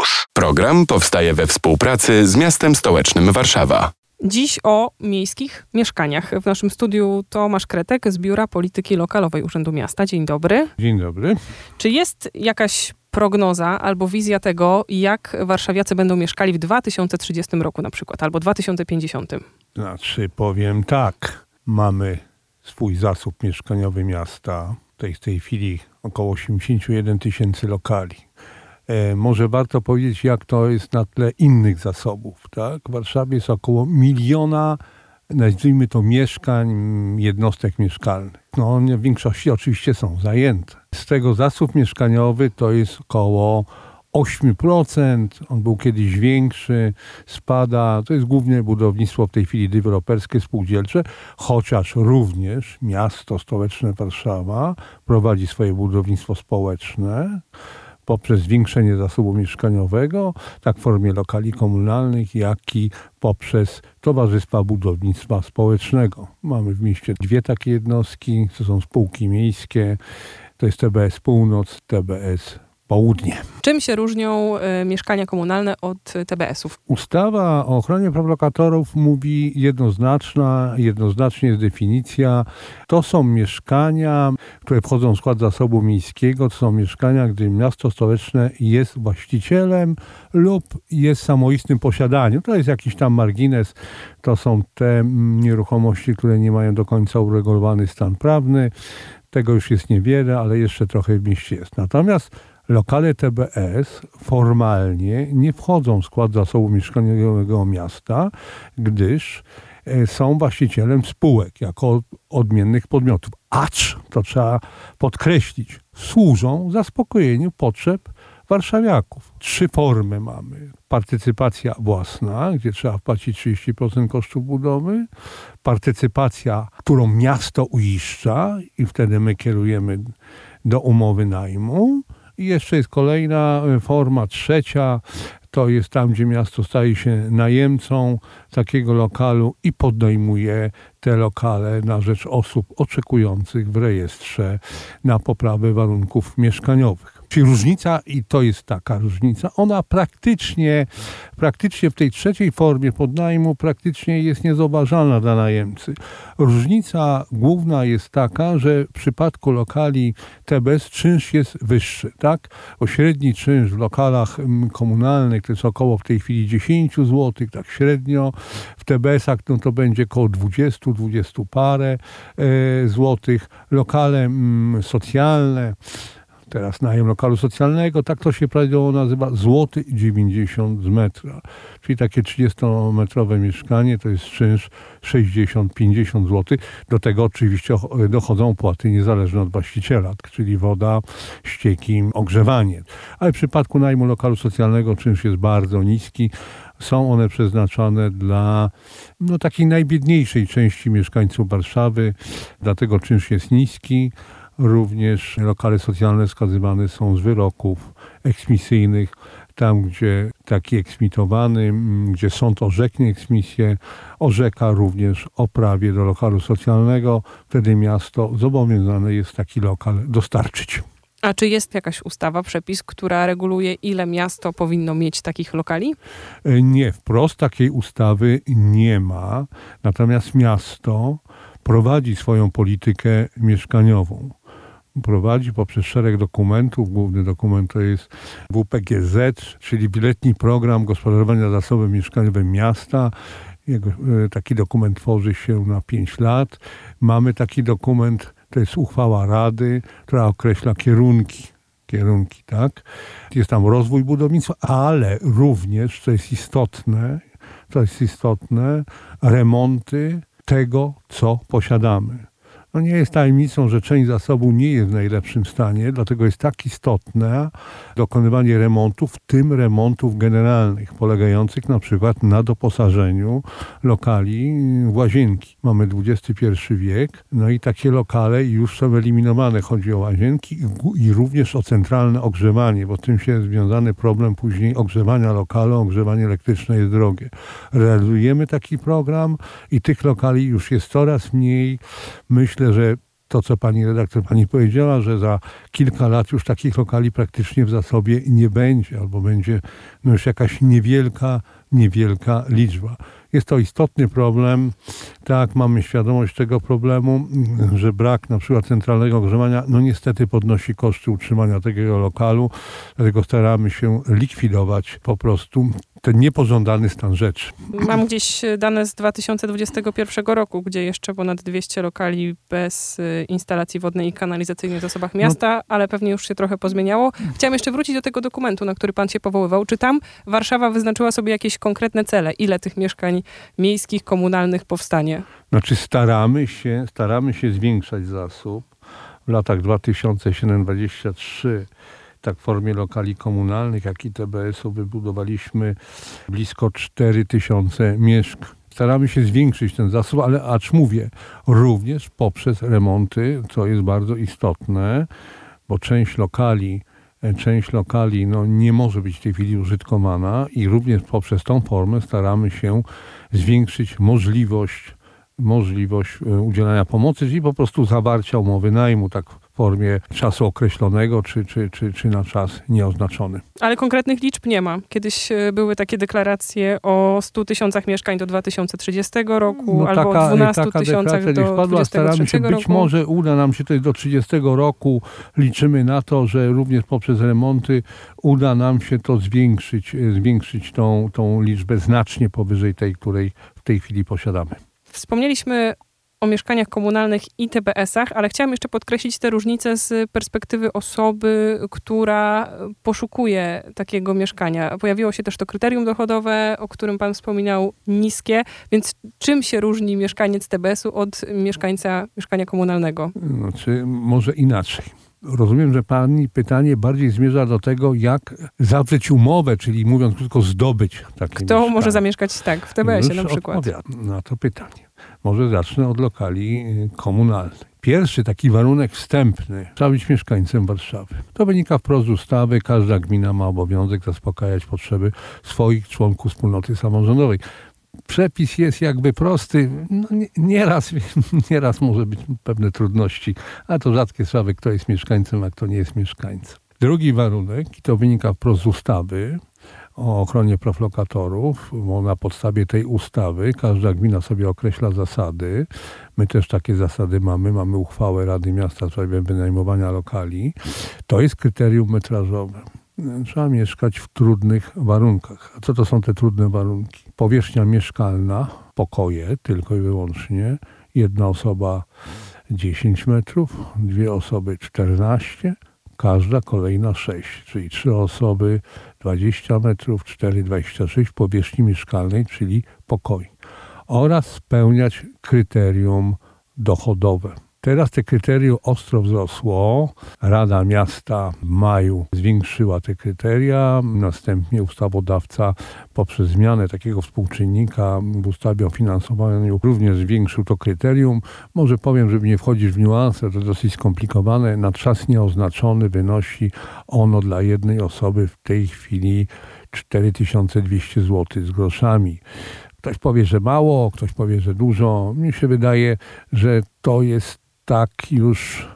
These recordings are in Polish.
Campus. Program powstaje we współpracy z miastem stołecznym Warszawa. Dziś o miejskich mieszkaniach. W naszym studiu Tomasz Kretek z Biura Polityki Lokalowej Urzędu Miasta. Dzień dobry. Dzień dobry. Czy jest jakaś prognoza albo wizja tego, jak warszawiacy będą mieszkali w 2030 roku na przykład, albo 2050? Znaczy, powiem tak. Mamy swój zasób mieszkaniowy miasta. To jest w tej chwili około 81 tysięcy lokali. E, może warto powiedzieć, jak to jest na tle innych zasobów. Tak? W Warszawie jest około miliona, nazwijmy to, mieszkań, jednostek mieszkalnych. No, one w większości oczywiście są zajęte. Z tego zasób mieszkaniowy to jest około 8%, on był kiedyś większy, spada. To jest głównie budownictwo w tej chwili deweloperskie, spółdzielcze, chociaż również miasto stołeczne Warszawa prowadzi swoje budownictwo społeczne poprzez zwiększenie zasobu mieszkaniowego, tak w formie lokali komunalnych, jak i poprzez Towarzystwa Budownictwa Społecznego. Mamy w mieście dwie takie jednostki, to są spółki miejskie, to jest TBS Północ, TBS południe. Czym się różnią y, mieszkania komunalne od TBS-ów? Ustawa o ochronie praw lokatorów mówi jednoznaczna, jednoznacznie jest definicja. To są mieszkania, które wchodzą w skład zasobu miejskiego. To są mieszkania, gdy miasto stołeczne jest właścicielem lub jest samoistnym posiadaniem. To jest jakiś tam margines. To są te nieruchomości, które nie mają do końca uregulowany stan prawny. Tego już jest niewiele, ale jeszcze trochę w mieście jest. Natomiast lokale TBS formalnie nie wchodzą w skład zasobu mieszkaniowego miasta, gdyż e, są właścicielem spółek jako odmiennych podmiotów. Acz, to trzeba podkreślić, służą zaspokojeniu potrzeb warszawiaków. Trzy formy mamy. Partycypacja własna, gdzie trzeba wpłacić 30% kosztów budowy. Partycypacja, którą miasto uiszcza i wtedy my kierujemy do umowy najmu i jeszcze jest kolejna e, forma, trzecia, to jest tam, gdzie miasto staje się najemcą takiego lokalu i podejmuje te lokale na rzecz osób oczekujących w rejestrze na poprawę warunków mieszkaniowych. Czyli różnica, i to jest taka różnica, ona praktycznie, praktycznie w tej trzeciej formie podnajmu praktycznie jest niezauważalna dla najemcy. Różnica główna jest taka, że w przypadku lokali TBS czynsz jest wyższy, tak? O średni czynsz w lokalach mm, komunalnych to jest około w tej chwili 10 zł, tak średnio. W TBS-ach no to będzie około 20, 20 parę e, złotych. Lokale mm, socjalne teraz najem lokalu socjalnego, tak to się prawidłowo nazywa, złoty 90 z metra. Czyli takie 30-metrowe mieszkanie to jest czynsz 60-50 zł. Do tego oczywiście dochodzą opłaty niezależne od właściciela, czyli woda, ścieki, ogrzewanie. Ale w przypadku najmu lokalu socjalnego czynsz jest bardzo niski. Są one przeznaczone dla no, takiej najbiedniejszej części mieszkańców Warszawy, dlatego czynsz jest niski. Również lokale socjalne wskazywane są z wyroków eksmisyjnych, tam gdzie taki eksmitowany, gdzie sąd orzeknie eksmisję, orzeka również o prawie do lokalu socjalnego, wtedy miasto zobowiązane jest taki lokal dostarczyć. A czy jest jakaś ustawa, przepis, która reguluje, ile miasto powinno mieć takich lokali? E, nie, wprost takiej ustawy nie ma. Natomiast miasto prowadzi swoją politykę mieszkaniową prowadzi poprzez szereg dokumentów. Główny dokument to jest WPGZ, czyli wieloletni program gospodarowania zasobem mieszkaniowym miasta. Jego, e, taki dokument tworzy się na 5 lat. Mamy taki dokument, to jest uchwała Rady, która określa kierunki kierunki, tak? Jest tam rozwój budownictwa, ale również, co jest istotne, co jest istotne, remonty tego, co posiadamy. No nie jest tajemnicą, że część zasobu nie jest w najlepszym stanie, dlatego jest tak istotne dokonywanie remontów, w tym remontów generalnych, polegających na przykład na doposażeniu lokali w łazienki. Mamy XXI wiek, no i takie lokale już są eliminowane. Chodzi o łazienki i również o centralne ogrzewanie, bo tym się związany problem później ogrzewania lokalu, ogrzewanie elektryczne jest drogie. Realizujemy taki program i tych lokali już jest coraz mniej. Myślę, myślę, że to, co pani redaktor pani powiedziała, że za kilka lat już takich lokali praktycznie w zasobie nie będzie, albo będzie no już jakaś niewielka, niewielka liczba. Jest to istotny problem. Tak, mamy świadomość tego problemu, że brak na przykład centralnego ogrzewania, no niestety podnosi koszty utrzymania takiego lokalu, dlatego staramy się likwidować po prostu ten niepożądany stan rzeczy. Mam gdzieś dane z 2021 roku, gdzie jeszcze ponad 200 lokali bez y, instalacji wodnej i kanalizacyjnej w zasobach miasta, no. ale pewnie już się trochę pozmieniało. Chciałam jeszcze wrócić do tego dokumentu, na który pan się powoływał. Czy tam Warszawa wyznaczyła sobie jakieś konkretne cele? Ile tych mieszkań miejskich, komunalnych powstanie? Znaczy staramy się, staramy się zwiększać zasób. W latach 2007-2023 tak w formie lokali komunalnych, jak i TBS-u wybudowaliśmy blisko 4000 mieszkań. Staramy się zwiększyć ten zasób, ale acz mówię, również poprzez remonty, co jest bardzo istotne, bo część lokali część lokali no, nie może być w tej chwili użytkowana i również poprzez tą formę staramy się zwiększyć możliwość możliwość e, udzielania pomocy, czyli po prostu zawarcia umowy najmu, tak formie czasu określonego czy, czy, czy, czy na czas nieoznaczony. Ale konkretnych liczb nie ma. Kiedyś e, były takie deklaracje o 100 tysiącach mieszkań do 2030 roku no, albo taka, 12 taka tysiącach do padła, Staramy się, roku. być może uda nam się to do 30 roku. Liczymy na to, że również poprzez remonty uda nam się to zwiększyć, e, zwiększyć tą, tą liczbę znacznie powyżej tej, której w tej chwili posiadamy. Wspomnieliśmy o mieszkaniach komunalnych i TBS-ach, ale chciałam jeszcze podkreślić te różnice z perspektywy osoby, która poszukuje takiego mieszkania. Pojawiło się też to kryterium dochodowe, o którym pan wspominał, niskie, więc czym się różni mieszkaniec TBS-u od mieszkańca mieszkania komunalnego? Znaczy, może inaczej. Rozumiem, że Pani pytanie bardziej zmierza do tego, jak zawrzeć umowę, czyli mówiąc krótko, zdobyć takie Kto mieszkanie. może zamieszkać tak w TBS-ie na przykład? na to pytanie. Może zacznę od lokali y, komunalnych. Pierwszy taki warunek wstępny trzeba być mieszkańcem Warszawy. To wynika wprost z ustawy. Każda gmina ma obowiązek zaspokajać potrzeby swoich członków wspólnoty samorządowej. Przepis jest jakby prosty. No, nieraz, nieraz może być pewne trudności, ale to rzadkie sprawy, kto jest mieszkańcem, a kto nie jest mieszkańcem. Drugi warunek, i to wynika wprost z ustawy, o ochronie praw lokatorów, bo na podstawie tej ustawy każda gmina sobie określa zasady. My też takie zasady mamy. Mamy uchwałę Rady Miasta w sprawie wynajmowania lokali. To jest kryterium metrażowe. Trzeba mieszkać w trudnych warunkach. A co to są te trudne warunki? Powierzchnia mieszkalna, pokoje tylko i wyłącznie. Jedna osoba 10 metrów, dwie osoby 14, każda kolejna 6, czyli trzy osoby 20 metrów, 4,26 powierzchni mieszkalnej, czyli pokoi. Oraz spełniać kryterium dochodowe. Teraz te kryterium ostro wzrosło. Rada Miasta w maju zwiększyła te kryteria. Następnie ustawodawca poprzez zmianę takiego współczynnika w ustawie o finansowaniu również zwiększył to kryterium. Może powiem, żeby nie wchodzić w niuanse, to dosyć skomplikowane. Na czas nieoznaczony wynosi ono dla jednej osoby w tej chwili 4200 zł z groszami. Ktoś powie, że mało, ktoś powie, że dużo. Mi się wydaje, że to jest tak już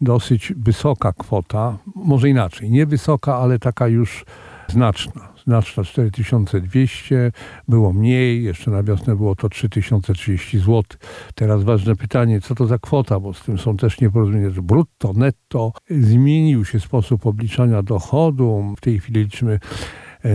dosyć wysoka kwota, może inaczej, nie wysoka, ale taka już znaczna. Znaczna 4200, było mniej, jeszcze na wiosnę było to 3030 zł. Teraz ważne pytanie, co to za kwota, bo z tym są też nieporozumienia, że brutto, netto. Zmienił się sposób obliczania dochodu. W tej chwili liczymy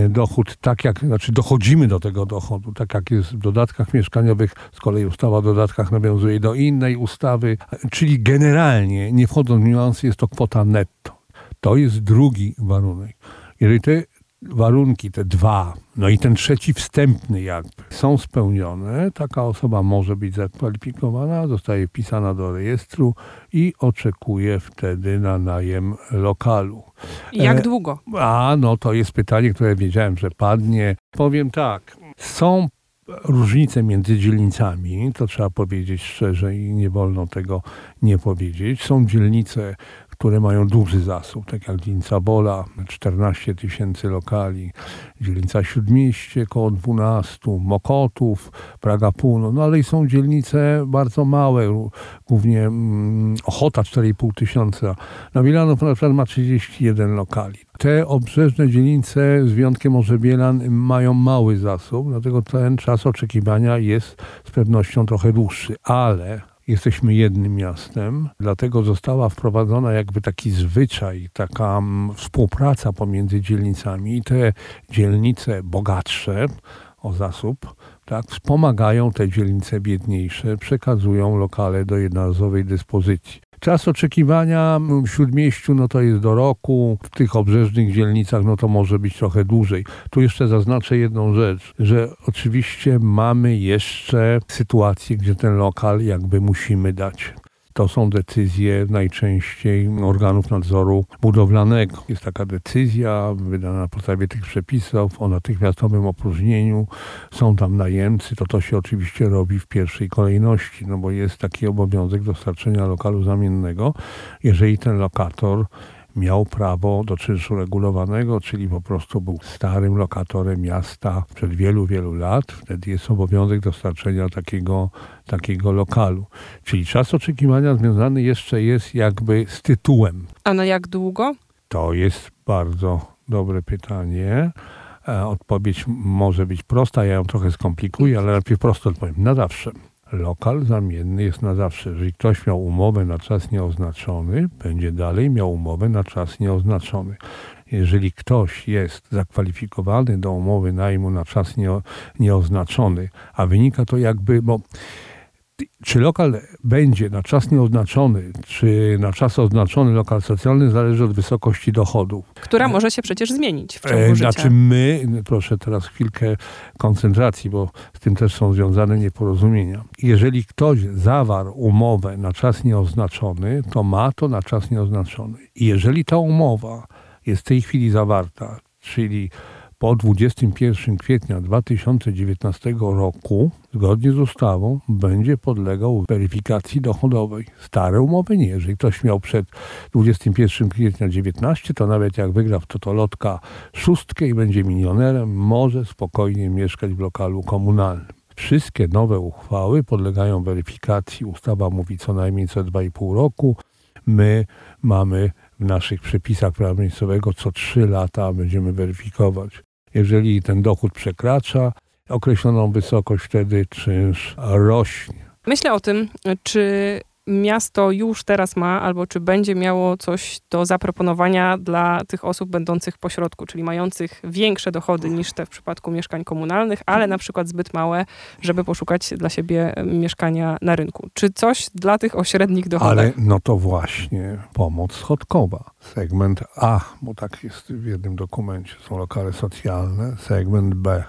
dochód tak jak, znaczy dochodzimy do tego dochodu, tak jak jest w dodatkach mieszkaniowych, z kolei ustawa o dodatkach nawiązuje do innej ustawy, czyli generalnie, nie wchodząc w niuansy, jest to kwota netto. To jest drugi warunek. Jeżeli te warunki, te dwa, no i ten trzeci wstępny jakby są spełnione, taka osoba może być zakwalifikowana, zostaje wpisana do rejestru i oczekuje wtedy na najem lokalu. Jak e, długo? A, no to jest pytanie, które wiedziałem, że padnie. Powiem tak, są różnice między dzielnicami, to trzeba powiedzieć szczerze i nie wolno tego nie powiedzieć. Są dzielnice, które mają duży zasób, tak jak dzielnica Bola, 14 tysięcy lokali, dzielnica Śródmieście około 12, Mokotów, Praga Północ, no ale i są dzielnice bardzo małe, głównie mm, Ochota 4,5 tysiąca. No Wilanów na przykład ma 31 lokali. Te obrzeżne dzielnice, z wyjątkiem może Bielan, mają mały zasób, dlatego ten czas oczekiwania jest z pewnością trochę dłuższy, ale jesteśmy jednym miastem, dlatego została wprowadzona jakby taki zwyczaj, taka mm, współpraca pomiędzy dzielnicami i te dzielnice bogatsze o zasób, tak, wspomagają te dzielnice biedniejsze, przekazują lokale do jednorazowej dyspozycji. Czas oczekiwania w Śródmieściu no to jest do roku, w tych obrzeżnych dzielnicach no to może być trochę dłużej. Tu jeszcze zaznaczę jedną rzecz, że oczywiście mamy jeszcze sytuację, gdzie ten lokal jakby musimy dać. To są decyzje najczęściej organów nadzoru budowlanego. Jest taka decyzja wydana na podstawie tych przepisów o natychmiastowym opróżnieniu. Są tam najemcy, to to się oczywiście robi w pierwszej kolejności, no bo jest taki obowiązek dostarczenia lokalu zamiennego, jeżeli ten lokator miał prawo do czynszu regulowanego, czyli po prostu był starym lokatorem miasta przed wielu, wielu lat. Wtedy jest obowiązek dostarczenia takiego, takiego lokalu. Czyli czas oczekiwania związany jeszcze jest jakby z tytułem. A na jak długo? To jest bardzo dobre pytanie. E, odpowiedź może być prosta, ja ją trochę skomplikuję, ale najpierw prosto odpowiem. Na zawsze. Lokal zamienny jest na zawsze. Jeżeli ktoś miał umowę na czas nieoznaczony, będzie dalej miał umowę na czas nieoznaczony. Jeżeli ktoś jest zakwalifikowany do umowy najmu na czas nieoznaczony, a wynika to jakby, bo czy lokal będzie na czas nieoznaczony, czy na czas oznaczony lokal socjalny, zależy od wysokości dochodów. Która może się przecież zmienić w ciągu e, życia. Znaczy my, proszę teraz chwilkę koncentracji, bo z tym też są związane nieporozumienia. Jeżeli ktoś zawarł umowę na czas nieoznaczony, to ma to na czas nieoznaczony. I jeżeli ta umowa jest w tej chwili zawarta, czyli po 21 kwietnia 2019 roku, zgodnie z ustawą, będzie podlegał weryfikacji dochodowej. Stare umowy nie. Jeżeli ktoś miał przed 21 kwietnia 2019, to nawet jak wygra w Totolotka szóstkę i będzie milionerem, może spokojnie mieszkać w lokalu komunalnym. Wszystkie nowe uchwały podlegają weryfikacji. Ustawa mówi co najmniej co 2,5 roku. My mamy w naszych przepisach prawa miejscowego co 3 lata będziemy weryfikować. Jeżeli ten dochód przekracza określoną wysokość, wtedy czynsz rośnie. Myślę o tym, czy miasto już teraz ma, albo czy będzie miało coś do zaproponowania dla tych osób będących po środku, czyli mających większe dochody niż te w przypadku mieszkań komunalnych, ale na przykład zbyt małe, żeby poszukać dla siebie mieszkania na rynku. Czy coś dla tych o średnich dochodach? Ale no to właśnie pomoc schodkowa. Segment A, bo tak jest w jednym dokumencie, są lokale socjalne. Segment B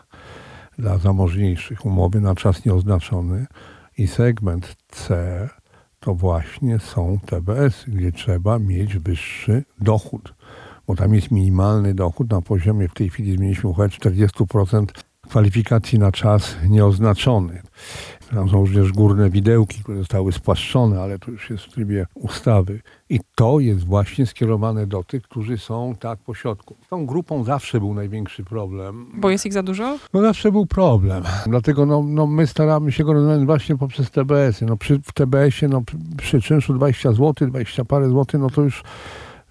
dla zamożniejszych umowy na czas nieoznaczony i segment C to właśnie są TBS, gdzie trzeba mieć wyższy dochód, bo tam jest minimalny dochód na poziomie, w tej chwili zmieniliśmy uchwałę 40% kwalifikacji na czas nieoznaczony. Tam są również górne widełki, które zostały spłaszczone, ale to już jest w trybie ustawy. I to jest właśnie skierowane do tych, którzy są tak po środku. Z tą grupą zawsze był największy problem. Bo jest ich za dużo? No zawsze był problem. Dlatego no, no my staramy się go rozwiązać właśnie poprzez TBS-y. No przy, w TBS-ie no, przy czynszu 20 zł, 20 parę złotych, no to już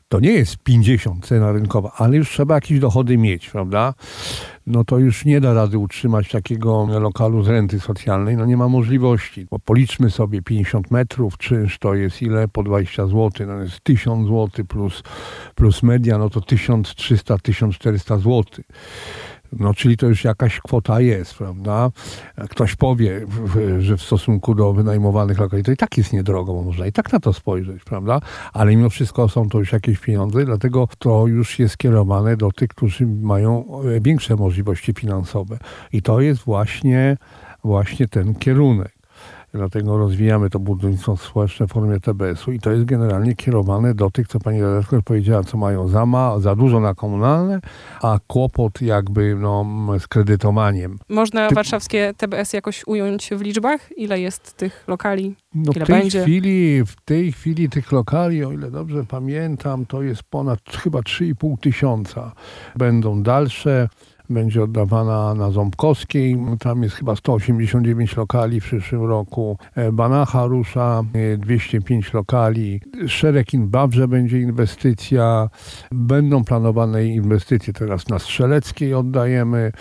to nie jest 50 cena rynkowa, ale już trzeba jakieś dochody mieć, prawda? No to już nie da rady utrzymać takiego lokalu z renty socjalnej, no nie ma możliwości. Bo policzmy sobie 50 metrów, czynsz to jest ile? Po 20 zł, no jest 1000 zł plus, plus media, no to 1300-1400 zł. No, czyli to już jakaś kwota jest, prawda? Ktoś powie, że w stosunku do wynajmowanych lokali to i tak jest niedrogo, bo można i tak na to spojrzeć, prawda? Ale mimo wszystko są to już jakieś pieniądze, dlatego to już jest skierowane do tych, którzy mają większe możliwości finansowe. I to jest właśnie, właśnie ten kierunek Dlatego rozwijamy to budownictwo społeczne w formie TBS-u i to jest generalnie kierowane do tych, co pani redaktor powiedziała, co mają za, ma, za dużo na komunalne, a kłopot jakby no, z kredytowaniem. Można Ty- warszawskie TBS jakoś ująć w liczbach? Ile jest tych lokali? No Ile w tej będzie? chwili, w tej chwili tych lokali, o ile dobrze pamiętam, to jest ponad chyba 3,5 tysiąca. Będą dalsze. Będzie oddawana na Ząbkowskiej. Tam jest chyba 189 lokali w przyszłym roku. E, Banacha rusza, e, 205 lokali. Szereg in Babrze będzie inwestycja. Będą planowane inwestycje teraz na Strzeleckiej oddajemy,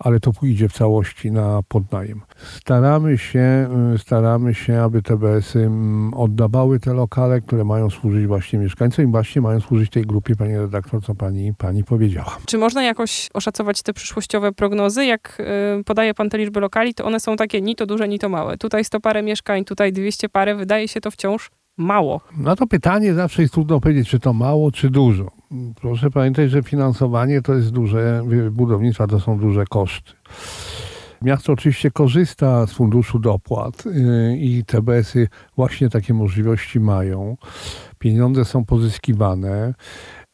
ale to pójdzie w całości na podnajem. Staramy się, y, staramy się, aby TBS-y mm, oddawały te lokale, które mają służyć właśnie mieszkańcom i właśnie mają służyć tej grupie, pani redaktor, co pani, pani powiedziała. Czy można jakoś oszacować te przyszłościowe prognozy? Jak y, podaje pan te liczby lokali, to one są takie ni to duże, ni to małe. Tutaj 100 parę mieszkań, tutaj 200 parę. Wydaje się to wciąż mało. Na to pytanie zawsze jest trudno powiedzieć, czy to mało, czy dużo. Proszę pamiętać, że finansowanie to jest duże, budownictwa to są duże koszty. Miasto oczywiście korzysta z funduszu dopłat yy, i TBS-y właśnie takie możliwości mają. Pieniądze są pozyskiwane.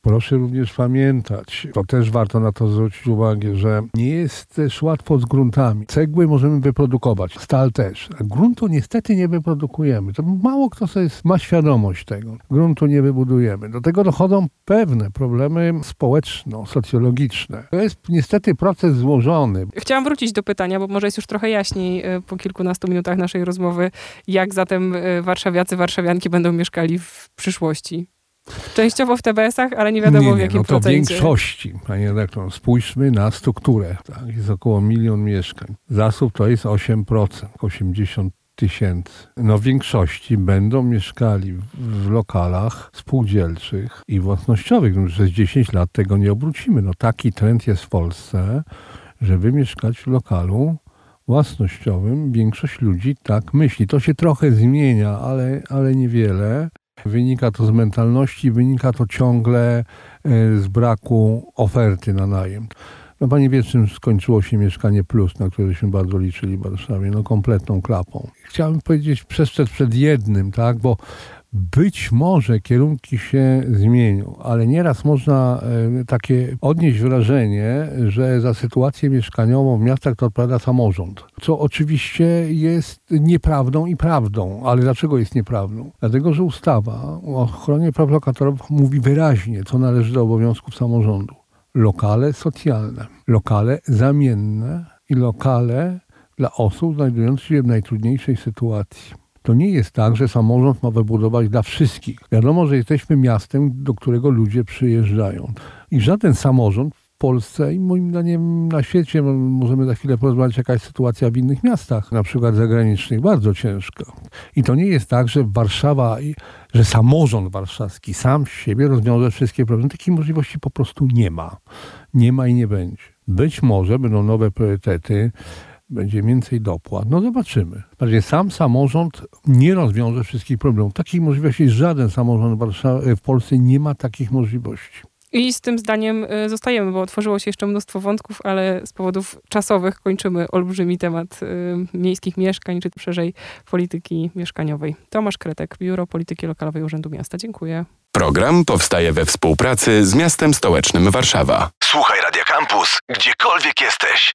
Proszę również pamiętać, to też warto na to zwrócić uwagę, że nie jest też łatwo z gruntami. Cegły możemy wyprodukować, stal też. Gruntu niestety nie wyprodukujemy. To mało kto sobie ma świadomość tego. Gruntu nie wybudujemy. Do tego dochodzą pewne problemy społeczno-socjologiczne. To jest niestety proces złożony. Chciałam wrócić do pytania, bo może jest już trochę jaśniej y, po kilkunastu minutach naszej rozmowy, jak zatem y, warszawiacy, warszawianki będą mieszkali w przyszłości. Częściowo w TBS-ach, ale nie wiadomo w jakim no to w procencie. większości, panie redaktor, spójrzmy na strukturę. Tak, jest około milion mieszkań. Zasób to jest 8%, 80 tysięcy. No w większości będą mieszkali w, w lokalach spółdzielczych i własnościowych. No, przez 10 lat tego nie obrócimy. No taki trend jest w Polsce, żeby mieszkać w lokalu własnościowym. Większość ludzi tak myśli. To się trochę zmienia, ale, ale niewiele. Wynika to z mentalności, wynika to ciągle e, z braku oferty na najem. No pani wie, czym skończyło się Mieszkanie Plus, na któreśmy bardzo liczyli w Warszawie, no kompletną klapą. Chciałbym powiedzieć przestrzec przed jednym, tak, bo być może kierunki się zmienią, ale nieraz można e, takie odnieść wrażenie, że za sytuację mieszkaniową w miastach to odpowiada samorząd. Co oczywiście jest nieprawdą i prawdą. Ale dlaczego jest nieprawdą? Dlatego, że ustawa o ochronie praw lokatorów mówi wyraźnie, co należy do obowiązków samorządu. Lokale socjalne, lokale zamienne i lokale dla osób znajdujących się w najtrudniejszej sytuacji. To nie jest tak, że samorząd ma wybudować dla wszystkich. Wiadomo, że jesteśmy miastem, do którego ludzie przyjeżdżają. I żaden samorząd w Polsce i moim zdaniem na świecie, możemy za chwilę porozmawiać, jaka jest sytuacja w innych miastach, na przykład zagranicznych, bardzo ciężka. I to nie jest tak, że Warszawa, że samorząd warszawski sam z siebie rozwiąże wszystkie problemy. Takiej możliwości po prostu nie ma. Nie ma i nie będzie. Być może będą nowe priorytety, będzie więcej dopłat. No zobaczymy. Bardziej sam samorząd nie rozwiąże wszystkich problemów. Takich możliwości żaden samorząd w, Warszawie, w Polsce nie ma takich możliwości. I z tym zdaniem y, zostajemy, bo otworzyło się jeszcze mnóstwo wątków, ale z powodów czasowych kończymy olbrzymi temat y, miejskich mieszkań, czy szerzej polityki mieszkaniowej. Tomasz Kretek, Biuro Polityki Lokalowej Urzędu Miasta. Dziękuję. Program powstaje we współpracy z miastem stołecznym Warszawa. Słuchaj Radio Campus, gdziekolwiek jesteś.